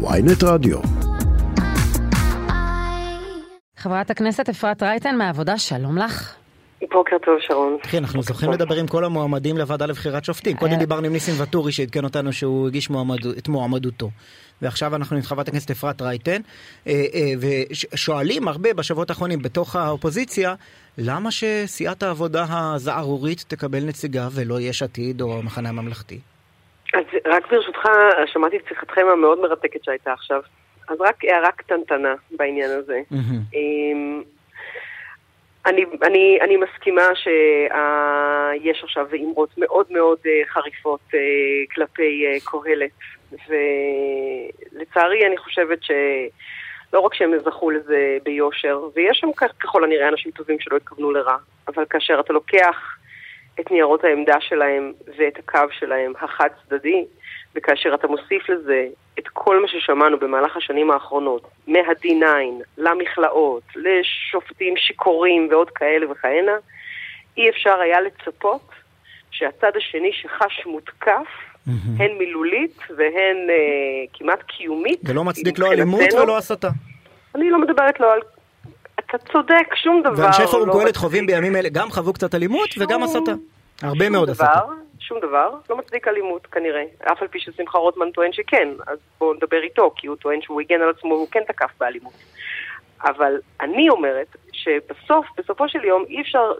ויינט רדיו. חברת הכנסת אפרת רייטן מהעבודה, שלום לך. בוקר טוב, שרון. כן, אנחנו זוכים לדבר עם כל המועמדים לוועדה לבחירת שופטים. קודם אה. דיברנו עם ניסים ואטורי שעדכן אותנו שהוא הגיש מועמד- את מועמדותו. ועכשיו אנחנו עם חברת הכנסת אפרת רייטן, אה, אה, ושואלים הרבה בשבועות האחרונים בתוך האופוזיציה, למה שסיעת העבודה הזערורית תקבל נציגה ולא יש עתיד או המחנה הממלכתי? אז רק ברשותך, שמעתי את שיחתכם המאוד מרתקת שהייתה עכשיו. אז רק הערה קטנטנה בעניין הזה. אמ, אני, אני, אני מסכימה שיש עכשיו אמרות מאוד מאוד אה, חריפות אה, כלפי אה, קהלת, ולצערי אני חושבת שלא רק שהם זכו לזה ביושר, ויש שם ככל הנראה אנשים טובים שלא התכוונו לרע, אבל כאשר אתה לוקח את ניירות העמדה שלהם ואת הקו שלהם החד צדדי, וכאשר אתה מוסיף לזה את כל מה ששמענו במהלך השנים האחרונות, מה-D9 למכלאות, לשופטים שיכורים ועוד כאלה וכהנה, אי אפשר היה לצפות שהצד השני שחש מותקף, הן מילולית והן אה, כמעט קיומית. זה לא מצדיק לא אלימות. ולא הסתה. אני לא מדברת לא על... אתה צודק, שום דבר. ואנשי פורום לא קהלת מצדיק. חווים בימים אלה גם חוו קצת אלימות וגם שום- הסתה. הרבה שום מאוד דבר, הסתה. שום דבר, לא מצדיק אלימות כנראה. אף על פי ששמחה רוטמן טוען שכן, אז בואו נדבר איתו, כי הוא טוען שהוא הגן על עצמו והוא כן תקף באלימות. אבל אני אומרת שבסוף, בסופו של יום, אי אפשר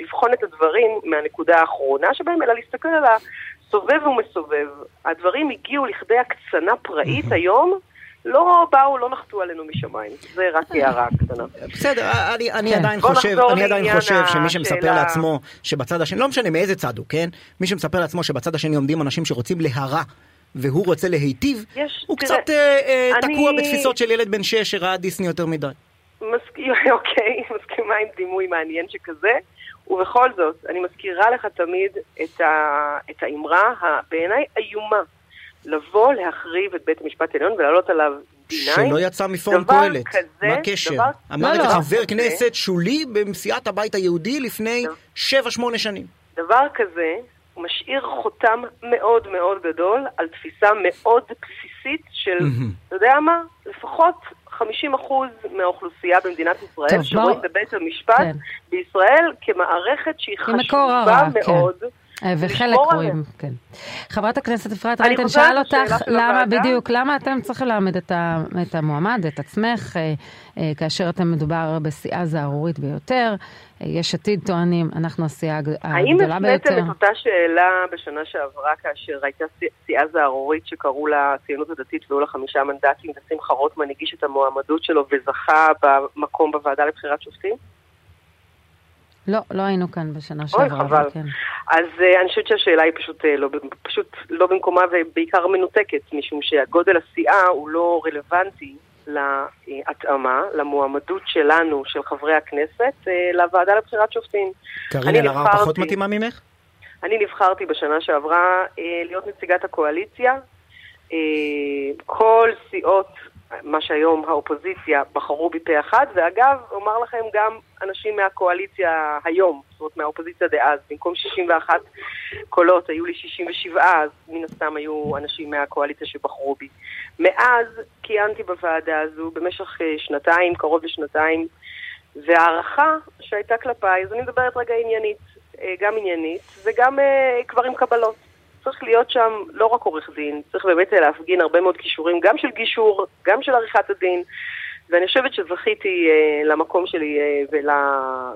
לבחון את הדברים מהנקודה האחרונה שבהם, אלא להסתכל על הסובב ומסובב. הדברים הגיעו לכדי הקצנה פראית היום, לא באו, לא נחתו עלינו משמיים. זה רק הערה קטנה. בסדר, אני, אני כן. עדיין חושב, אני עדיין חושב שמי שמספר. לעצמו שבצד השני, לא משנה מאיזה צד הוא, כן? מי שמספר לעצמו שבצד השני עומדים אנשים שרוצים להרע והוא רוצה להיטיב, יש, הוא תראה, קצת אה, אה, אני- תקוע בתפיסות של ילד בן שש שראה דיסני יותר מדי. מסכים, אוקיי, מסכימה עם דימוי מעניין שכזה, ובכל זאת, אני מזכירה לך תמיד את, ה, את האמרה הבעיניי איומה, לבוא להחריב את בית המשפט העליון ולעלות עליו D9. שלא יצא מפורום דבר קהלת. כזה, מה הקשר? דבר- אמר לא, את זה לא. חבר כנסת שולי בסיעת הבית היהודי לפני לא. שבע שמונה שנים. דבר כזה משאיר חותם מאוד מאוד גדול על תפיסה מאוד בסיסית של. אתה יודע מה? לפחות 50% מהאוכלוסייה במדינת ישראל טוב, שרואים בוא- בבית המשפט כן. בישראל כמערכת שהיא חשובה הרע, כן. מאוד. אה, וחלק רואים. כן. חברת הכנסת אפרת רייטן שאל אותך למה. בדיוק, למה אתם צריכים להעמיד את, המועמד, את עצמך, אה, אה, כאשר אתם מדובר בסיעה זערורית ביותר. אה, יש עתיד טוענים, אנחנו הסיעה הג- האם הגדולה הפניתם ביותר. את אותה שאלה בשנה שעברה כאשר הייתה סי- סיעה זערורית שקראו לה הציונות הדתית והיו לה חמישה מנדטים ושמחה רוטמן הגיש את המועמדות שלו וזכה במקום בוועדה לבחירת שופטים? לא, לא היינו כאן בשנה אוי, שעברה. חבל. אבל כן. אז uh, אני חושבת שהשאלה היא פשוט, uh, לא, פשוט לא במקומה ובעיקר מנותקת, משום שהגודל הסיעה הוא לא רלוונטי להתאמה, למועמדות שלנו, של חברי הכנסת, uh, לוועדה לבחירת שופטים. קארין אלהרר נבחרתי- פחות מתאימה ממך? אני נבחרתי בשנה שעברה להיות נציגת הקואליציה. כל סיעות, מה שהיום האופוזיציה, בחרו בי פה אחד, ואגב, אומר לכם גם אנשים מהקואליציה היום, זאת אומרת מהאופוזיציה דאז, במקום 61 קולות היו לי 67, אז מן הסתם היו אנשים מהקואליציה שבחרו בי. מאז כיהנתי בוועדה הזו במשך אה, שנתיים, קרוב לשנתיים, וההערכה שהייתה כלפיי, אז אני מדברת רגע עניינית, אה, גם עניינית וגם אה, כבר עם קבלות. צריך להיות שם לא רק עורך דין, צריך באמת להפגין הרבה מאוד כישורים, גם של גישור, גם של עריכת הדין, ואני חושבת שזכיתי אה, למקום שלי אה, ול,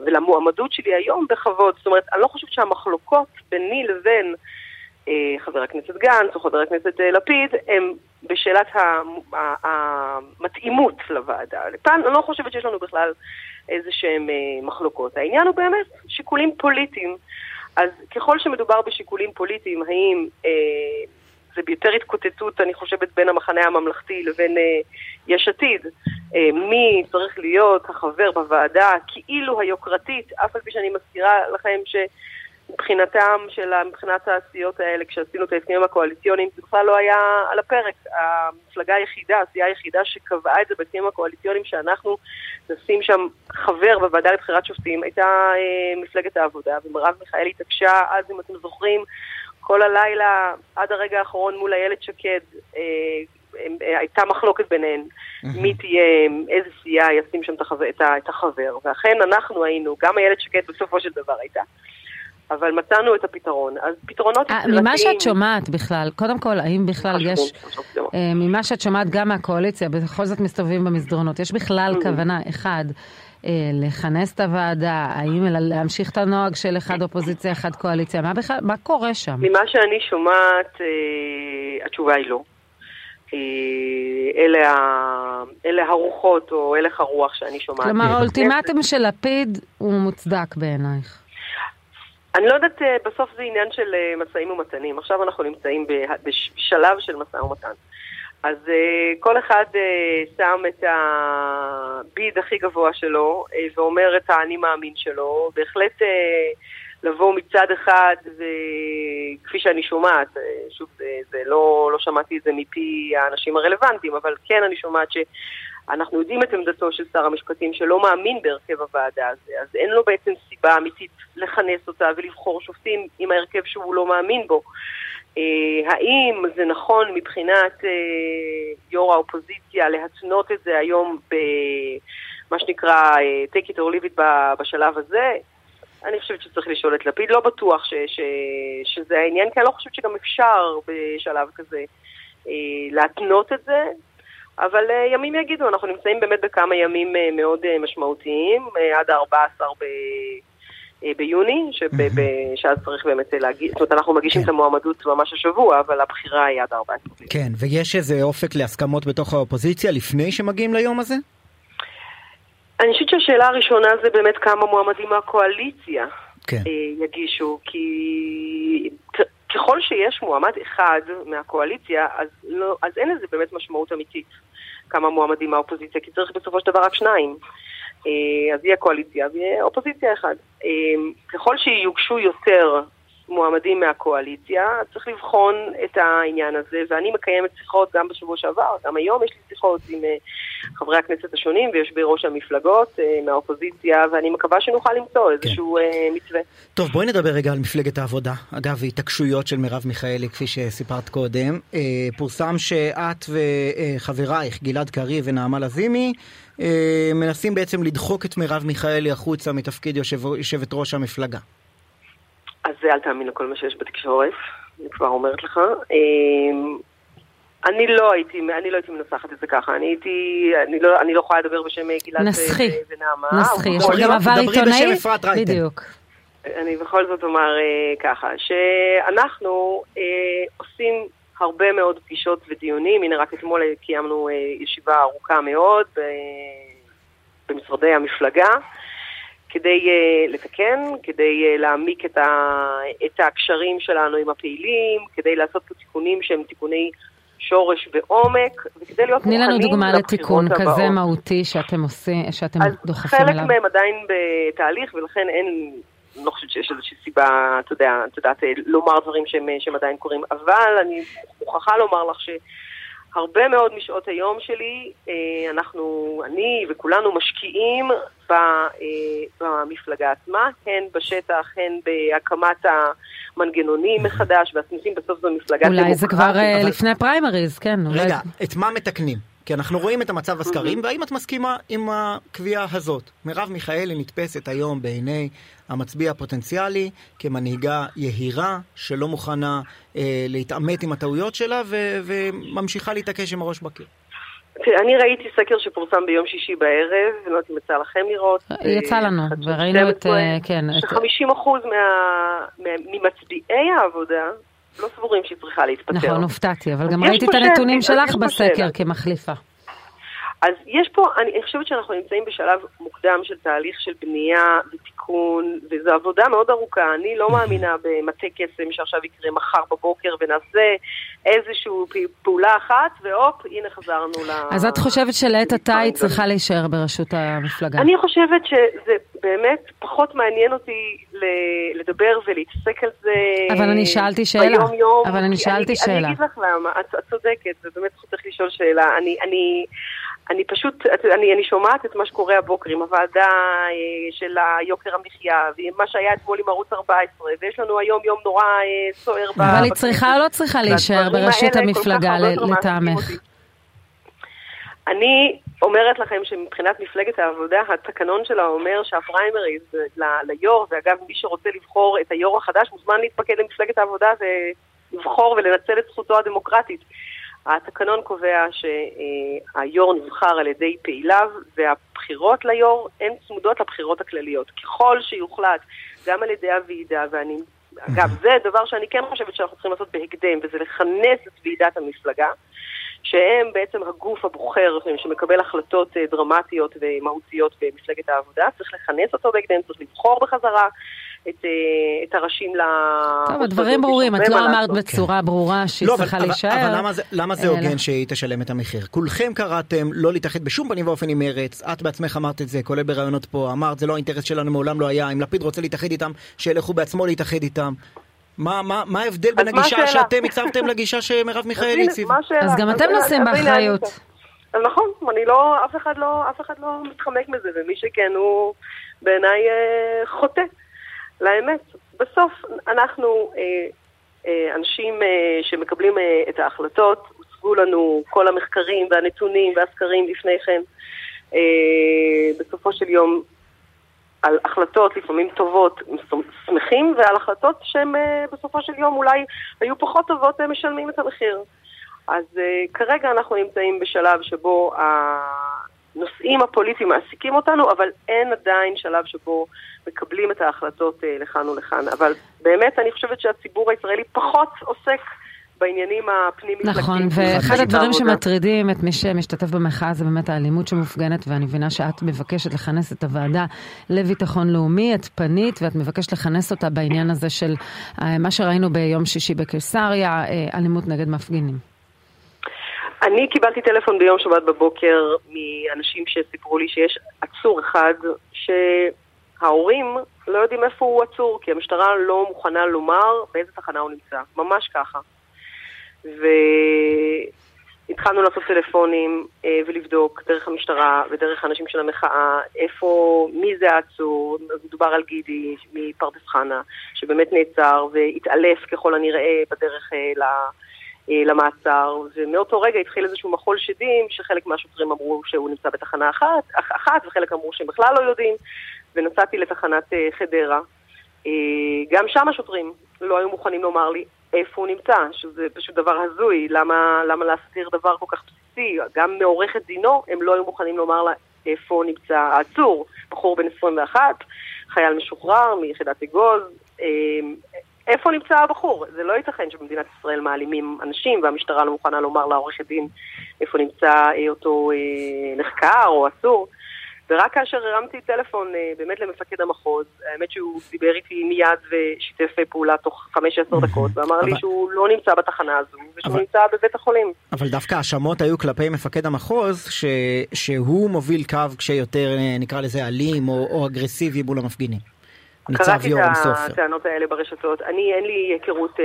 ולמועמדות שלי היום בכבוד. זאת אומרת, אני לא חושבת שהמחלוקות ביני לבין אה, חבר הכנסת גנץ או חבר הכנסת אה, לפיד הם בשאלת המתאימות לוועדה. כאן אני לא חושבת שיש לנו בכלל איזה שהן אה, מחלוקות. העניין הוא באמת שיקולים פוליטיים. אז ככל שמדובר בשיקולים פוליטיים, האם אה, זה ביותר התקוטטות, אני חושבת, בין המחנה הממלכתי לבין אה, יש עתיד, אה, מי צריך להיות החבר בוועדה כאילו היוקרתית, אף על פי שאני מזכירה לכם שמבחינתם, של, מבחינת הסיעות האלה, כשעשינו את ההסכמים הקואליציוניים, זה בכלל לא היה על הפרק. המפלגה היחידה, הסיעה היחידה שקבעה את זה בהסכמים הקואליציוניים, שאנחנו נשים שם חבר בוועדה לבחירת שופטים, הייתה אה, מפלגת העבודה, ומרב מיכאלי התעקשה אז, אם אתם זוכרים, כל הלילה, עד הרגע האחרון מול איילת שקד, אה, הייתה מחלוקת ביניהן, מי תהיה, איזה סיעה ישים שם את החבר, ואכן אנחנו היינו, גם איילת שקד בסופו של דבר הייתה. אבל מצאנו את הפתרון. אז פתרונות יצירתיים... אה, ממה שאת שומעת בכלל, קודם כל, האם בכלל יש... אה, ממה שאת שומעת גם מהקואליציה, בכל זאת מסתובבים במסדרונות, יש בכלל mm. כוונה, אחד, אה, לכנס את הוועדה, האם להמשיך את הנוהג של אחד אופוזיציה, אחד קואליציה, מה בכלל, מה קורה שם? ממה שאני שומעת, התשובה היא לא. אלה, ה... אלה הרוחות או הלך הרוח שאני שומעת. כלומר, האולטימטום של לפיד הוא מוצדק בעינייך. אני לא יודעת, אה, בסוף זה עניין של אה, משאים ומתנים. עכשיו אנחנו נמצאים בשלב של משא ומתן. אז uh, כל אחד שם את הביד הכי גבוה שלו ואומר את האני מאמין שלו. בהחלט לבוא מצד אחד, וכפי שאני שומעת, שוב, זה, זה לא, לא שמעתי את זה מפי האנשים הרלוונטיים, אבל כן אני שומעת ש... אנחנו יודעים את עמדתו של שר המשפטים שלא מאמין בהרכב הוועדה הזה, אז אין לו בעצם סיבה אמיתית לכנס אותה ולבחור שופטים עם ההרכב שהוא לא מאמין בו. Uh, האם זה נכון מבחינת uh, יו"ר האופוזיציה להתנות את זה היום במה שנקרא uh, take it or leave it בשלב הזה? אני חושבת שצריך לשאול את לפיד. לא בטוח ש, ש, שזה העניין, כי אני לא חושבת שגם אפשר בשלב כזה uh, להתנות את זה. אבל uh, ימים יגידו, אנחנו נמצאים באמת בכמה ימים uh, מאוד uh, משמעותיים, uh, עד ה-14 ב... ביוני, שאז צריך באמת להגיד, זאת אומרת, אנחנו מגישים כן. את המועמדות ממש השבוע, אבל הבחירה היא עד 14. כן, ויש איזה אופק להסכמות בתוך האופוזיציה לפני שמגיעים ליום הזה? אני חושבת שהשאלה הראשונה זה באמת כמה מועמדים מהקואליציה כן. יגישו, כי ככל שיש מועמד אחד מהקואליציה, אז, לא, אז אין לזה באמת משמעות אמיתית. כמה מועמדים מהאופוזיציה, כי צריך בסופו של דבר רק שניים. אה, אז יהיה קואליציה, ויהיה אופוזיציה אחד. אה, ככל שיוגשו יותר מועמדים מהקואליציה, צריך לבחון את העניין הזה, ואני מקיימת שיחות גם בשבוע שעבר, גם היום יש לי שיחות עם אה, חברי הכנסת השונים ויושבי ראש המפלגות מהאופוזיציה, ואני מקווה שנוכל למצוא איזשהו כן. מתווה. טוב, בואי נדבר רגע על מפלגת העבודה. אגב, התעקשויות של מרב מיכאלי, כפי שסיפרת קודם. פורסם שאת וחברייך, גלעד קריב ונעמה לזימי, אה, מנסים בעצם לדחוק את מרב מיכאלי החוצה מתפקיד יושב, יושבת ראש המפלגה. אז זה אל תאמין לכל מה שיש בתקשורת, אני כבר אומרת לך. אה, אני לא הייתי, אני לא הייתי מנסחת את זה ככה, אני הייתי, אני לא, אני לא יכולה לדבר בשם גלעד נסחי, ונעמה. נסחי, יש לך גם עבר עיתונאי, בדיוק. אני בכל זאת אומר אה, ככה, שאנחנו אה, עושים הרבה מאוד פגישות ודיונים. הנה, רק אתמול קיימנו אה, ישיבה ארוכה מאוד במשרדי המפלגה. כדי uh, לתקן, כדי uh, להעמיק את, ה, את הקשרים שלנו עם הפעילים, כדי לעשות פה תיקונים שהם תיקוני שורש ועומק, וכדי להיות מוכנים לבחירות הבאות. תני לנו דוגמה לתיקון כזה מהותי שאתם עושים, שאתם דוחפים אליו. אז חלק מהם עדיין בתהליך, ולכן אין לא חושבת שיש איזושהי סיבה, אתה יודע, את יודעת, לומר דברים שהם, שהם עדיין קורים, אבל אני מוכרחה לומר לך שהרבה מאוד משעות היום שלי, אה, אנחנו, אני וכולנו משקיעים אה, במפלגה עצמה, הן בשטח, הן בהקמת המנגנונים מחדש, והסניפים בסוף זו מפלגה אולי זה כבר אה, אבל... לפני פריימריז, כן. רגע, את מה מתקנים? כי אנחנו רואים את המצב הסקרים, והאם את מסכימה עם הקביעה הזאת? מרב מיכאלי נתפסת היום בעיני המצביע הפוטנציאלי כמנהיגה יהירה, שלא מוכנה אה, להתעמת עם הטעויות שלה ו- וממשיכה להתעקש עם הראש בקיר. אני ראיתי סקר שפורסם ביום שישי בערב, אני לא יודעת אם יצא לכם לראות. יצא לנו, וראינו את, אה, כן. ש-50% ממצביעי העבודה לא סבורים שהיא צריכה להתפטר. נכון, הופתעתי, אבל גם ראיתי את הנתונים שלך בסקר כמחליפה. אז יש פה, אני חושבת שאנחנו נמצאים בשלב מוקדם של תהליך של בנייה ותיקון, וזו עבודה מאוד ארוכה. אני לא מאמינה במטה קסם שעכשיו יקרה מחר בבוקר ונעשה איזושהי פעולה אחת, והופ, הנה חזרנו ל... אז את חושבת שלעת עתה היא צריכה להישאר בראשות המפלגה? אני חושבת שזה באמת פחות מעניין אותי לדבר ולהתעסק על זה אבל אני שאלתי שאלה. ביום-יום. אבל אני שאלתי אני, שאלה. אני אגיד לך למה, את, את צודקת, ובאמת צריך לשאול שאלה. אני... אני אני פשוט, אני, אני שומעת את מה שקורה הבוקר עם הוועדה אה, של היוקר המחיה, ועם מה שהיה אתמול עם ערוץ 14, ויש לנו היום יום נורא אה, סוער. אבל היא צריכה או לא צריכה להישאר בראשות המפלגה לטעמך? אני אומרת לכם שמבחינת מפלגת העבודה, התקנון שלה אומר שהפריימריז ליו"ר, ואגב, מי שרוצה לבחור את היו"ר החדש מוזמן להתפקד למפלגת העבודה ולבחור ולנצל את זכותו הדמוקרטית. התקנון קובע שהיו"ר נבחר על ידי פעיליו, והבחירות ליו"ר הן צמודות לבחירות הכלליות. ככל שיוחלט גם על ידי הוועידה, ואני... אגב, זה דבר שאני כן חושבת שאנחנו צריכים לעשות בהקדם, וזה לכנס את ועידת המפלגה. שהם בעצם הגוף הבוחר שמקבל החלטות אה, דרמטיות ומהותיות במפלגת העבודה, צריך לכנס אותו בהקדם, צריך לבחור בחזרה את, אה, את הראשים ל... טוב, הדברים ברורים, את לא אמרת בצורה ברורה שהיא לא, צריכה להישאר. אבל למה זה, למה זה הוגן שהיא תשלם את המחיר? כולכם קראתם לא להתאחד בשום פנים ואופן עם מרץ, את בעצמך אמרת את זה, כולל בראיונות פה, אמרת זה לא האינטרס שלנו, מעולם לא היה, אם לפיד רוצה להתאחד איתם, שילכו בעצמו להתאחד איתם. מה, מה, מה ההבדל בין הגישה שאתם הצבתם לגישה שמרב מיכאלי הציבה? אז גם אתם נושאים באחריות. אז נכון, אני לא, אף אחד לא, אף אחד לא מתחמק מזה, ומי שכן הוא בעיניי אה, חוטא לאמת. בסוף אנחנו אה, אה, אנשים אה, שמקבלים את ההחלטות, הוצגו לנו כל המחקרים והנתונים והסקרים לפני כן. בסופו של יום על החלטות לפעמים טובות שמחים, ועל החלטות שהן בסופו של יום אולי היו פחות טובות, הם משלמים את המחיר. אז כרגע אנחנו נמצאים בשלב שבו הנושאים הפוליטיים מעסיקים אותנו, אבל אין עדיין שלב שבו מקבלים את ההחלטות uh, לכאן ולכאן. אבל באמת אני חושבת שהציבור הישראלי פחות עוסק בעניינים הפנים-מפלגתיים. נכון, ואחד הדברים שמטרידים את מי שמשתתף במחאה זה באמת האלימות שמופגנת, ואני מבינה שאת מבקשת לכנס את הוועדה לביטחון לאומי, את פנית, ואת מבקשת לכנס אותה בעניין הזה של אה, מה שראינו ביום שישי בקיסריה, אה, אלימות נגד מפגינים. אני קיבלתי טלפון ביום שבת בבוקר מאנשים שסיפרו לי שיש עצור אחד שההורים לא יודעים איפה הוא עצור, כי המשטרה לא מוכנה לומר באיזה תחנה הוא נמצא. ממש ככה. והתחלנו לעשות טלפונים אה, ולבדוק דרך המשטרה ודרך האנשים של המחאה איפה, מי זה העצור, מדובר על גידי מפרדס חנה, שבאמת נעצר והתעלף ככל הנראה בדרך אה, ל... אה, למעצר, ומאותו רגע התחיל איזשהו מחול שדים, שחלק מהשוטרים אמרו שהוא נמצא בתחנה אחת, אחת וחלק אמרו שהם בכלל לא יודעים, ונסעתי לתחנת חדרה. גם שם השוטרים לא היו מוכנים לומר לי איפה הוא נמצא, שזה פשוט דבר הזוי, למה, למה להסתיר דבר כל כך בסיסי? גם מעורכת דינו הם לא היו מוכנים לומר לה איפה נמצא העצור, בחור בן 21, חייל משוחרר מיחידת אגוז, איפה נמצא הבחור? זה לא ייתכן שבמדינת ישראל מעלימים אנשים והמשטרה לא מוכנה לומר לעורכת דין איפה נמצא אה, אותו אה, נחקר או עצור. ורק כאשר הרמתי טלפון אה, באמת למפקד המחוז, האמת שהוא דיבר איתי מיד ושיתף פעולה תוך 5-10 דקות, ואמר לי שהוא לא נמצא בתחנה הזו, ושהוא נמצא בבית החולים. אבל דווקא ההאשמות היו כלפי מפקד המחוז, שהוא מוביל קו כשיותר, נקרא לזה, אלים או אגרסיבי מול המפגינים. ניצב יורם סופר. קראתי את הטענות האלה ברשתות. אני, אין לי היכרות אה,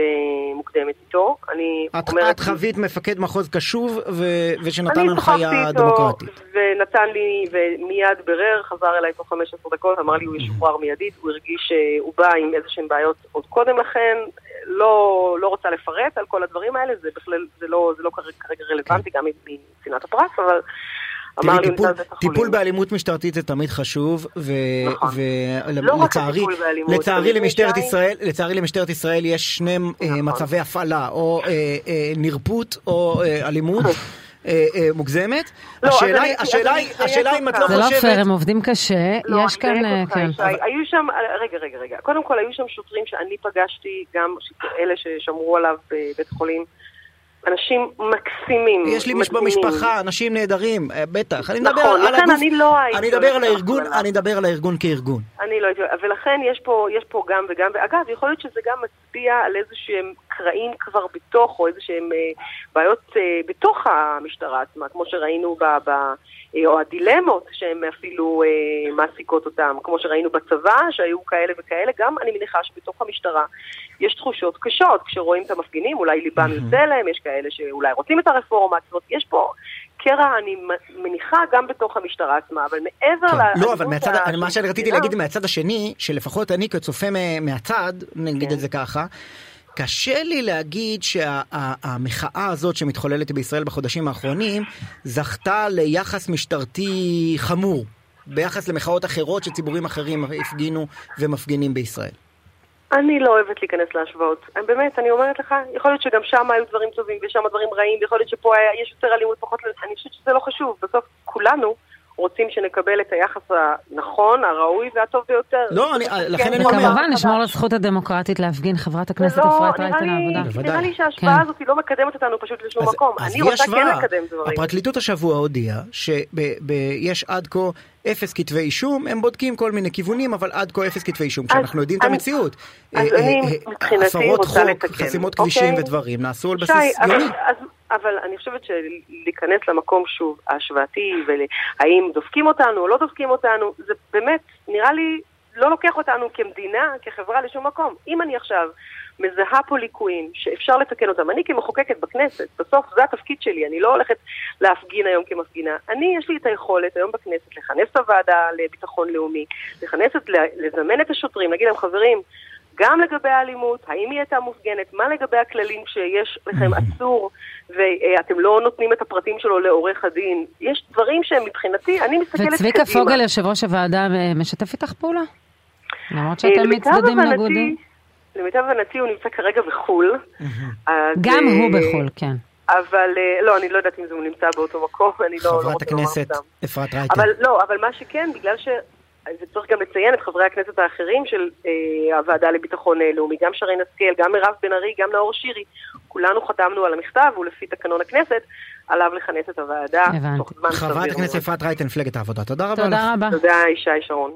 מוקדמת איתו. אני את, אומרת... את חווית מפקד מחוז קשוב ו... ושנתן הנחיה דמוקרטית. ונתן לי, ומיד ברר, חזר אליי תוך 15 דקות, אמר לי הוא ישוחרר מיידית, הוא הרגיש שהוא בא עם איזה שהן בעיות עוד קודם לכן. לא, לא רוצה לפרט על כל הדברים האלה, זה בכלל, זה לא, זה לא כרגע רלוונטי, כן. גם מצנעת הפרס, אבל... תראי, טיפול, טיפול באלימות משטרתית זה תמיד חשוב, ולצערי, נכון. לא לצערי למשטרת ישראל, לצערי למשטרת ישראל יש שני אה, נכון. מצבי הפעלה, או אה, אה, נרפות או אה, אלימות. אה, אה, מוגזמת. לא, השאלה היא, השאלה היא, השאלה אם את לא חושבת... זה לא פייר, הם עובדים קשה, לא, יש כאן... כן. היו שם, רגע, רגע, רגע. קודם כל, היו שם שוטרים שאני פגשתי, גם אלה ששמרו עליו בבית חולים. אנשים מקסימים. יש לי מדהימים. במשפחה אנשים נהדרים, אה, בטח. אני מדבר נכון, על הגוף, אני לא הייתי... אני אדבר על הארגון, אני אדבר על הארגון כארגון. אני לא הייתי... ולכן יש פה, יש פה גם וגם, ואגב, יכול להיות שזה גם מצביע על איזה שהם קרעים כבר בתוך, או איזה שהם אה, בעיות אה, בתוך המשטרה עצמה, כמו שראינו ב... ב אה, או הדילמות שהן אפילו אה, מעסיקות אותם, כמו שראינו בצבא, שהיו כאלה וכאלה, גם אני מניחה שבתוך המשטרה יש תחושות קשות, כשרואים את המפגינים, אולי ליבם יוצא להם, יש כאלה שאולי רוצים את הרפורמה, זאת אומרת, יש פה קרע, אני מניחה, גם בתוך המשטרה עצמה, אבל מעבר כן. ל... לא, אבל מהצד, מה שאני רציתי להגיד מהצד השני, שלפחות אני כצופה מהצד, נגיד כן. את זה ככה, קשה לי להגיד שהמחאה הזאת שמתחוללת בישראל בחודשים האחרונים זכתה ליחס משטרתי חמור ביחס למחאות אחרות שציבורים אחרים הפגינו ומפגינים בישראל. אני לא אוהבת להיכנס להשוואות. באמת, אני אומרת לך, יכול להיות שגם שם היו דברים טובים ושם דברים רעים, ויכול להיות שפה היה, יש יותר אלימות, פחות... אני חושבת שזה לא חשוב. בסוף כולנו רוצים שנקבל את היחס הנכון, הראוי והטוב ביותר. לא, אני, לכן אני אומר... וכמובן, נשמור על הזכות הדמוקרטית להפגין חברת הכנסת אפרת רייטן העבודה. נראה לי שההשוואה כן. הזאת לא מקדמת אותנו פשוט לשום מקום. אני רוצה כן לקדם דברים. הפרקליטות השבוע הודיעה שיש עד כה אפס כתבי אישום, הם בודקים כל מיני כיוונים, אבל עד כה אפס כתבי אישום, כשאנחנו יודעים את המציאות. אז אני מבחינתי רוצה לתקן. הפרות חוק, חסימות כבישים אוקיי. ודברים נעשו על בסיס יומי. אבל אני חושבת שלהיכנס למקום שוב השוואתי, והאם דופקים אותנו או לא דופקים אותנו, זה באמת, נראה לי, לא לוקח אותנו כמדינה, כחברה לשום מקום. אם אני עכשיו מזהה פה ליקויים שאפשר לתקן אותם, אני כמחוקקת בכנסת, בסוף זה התפקיד שלי, אני לא הולכת להפגין היום כמפגינה. אני, יש לי את היכולת היום בכנסת לכנס את הוועדה לביטחון לאומי, לכנס את, לזמן את השוטרים, להגיד להם, חברים, גם לגבי האלימות, האם היא הייתה מופגנת, מה לגבי הכללים שיש לכם עצור ואתם לא נותנים את הפרטים שלו לעורך הדין. יש דברים שהם מבחינתי, אני מסתכלת קדימה. וצביקה פוגל, יושב ראש הוועדה, משתף איתך פעולה? למרות שאתם מצדדים נגודים. למיטב הבנתי הוא נמצא כרגע בחו"ל. גם הוא אה, בחו"ל, כן. אבל אה, לא, אני לא יודעת אם הוא נמצא באותו מקום, אני לא... לא חברת הכנסת אפרת רייטן. אבל לא, אבל מה שכן, בגלל ש... וצריך גם לציין את חברי הכנסת האחרים של אה, הוועדה לביטחון אה, לאומי, גם שרן השכל, גם מירב בן ארי, גם נאור שירי. כולנו חתמנו על המכתב, ולפי תקנון הכנסת, עליו לכנס את הוועדה תוך זמן סביר. חברת הכנסת אפרת רייטן, מפלגת העבודה, תודה רבה תודה לך. רבה. תודה, ישי שרון.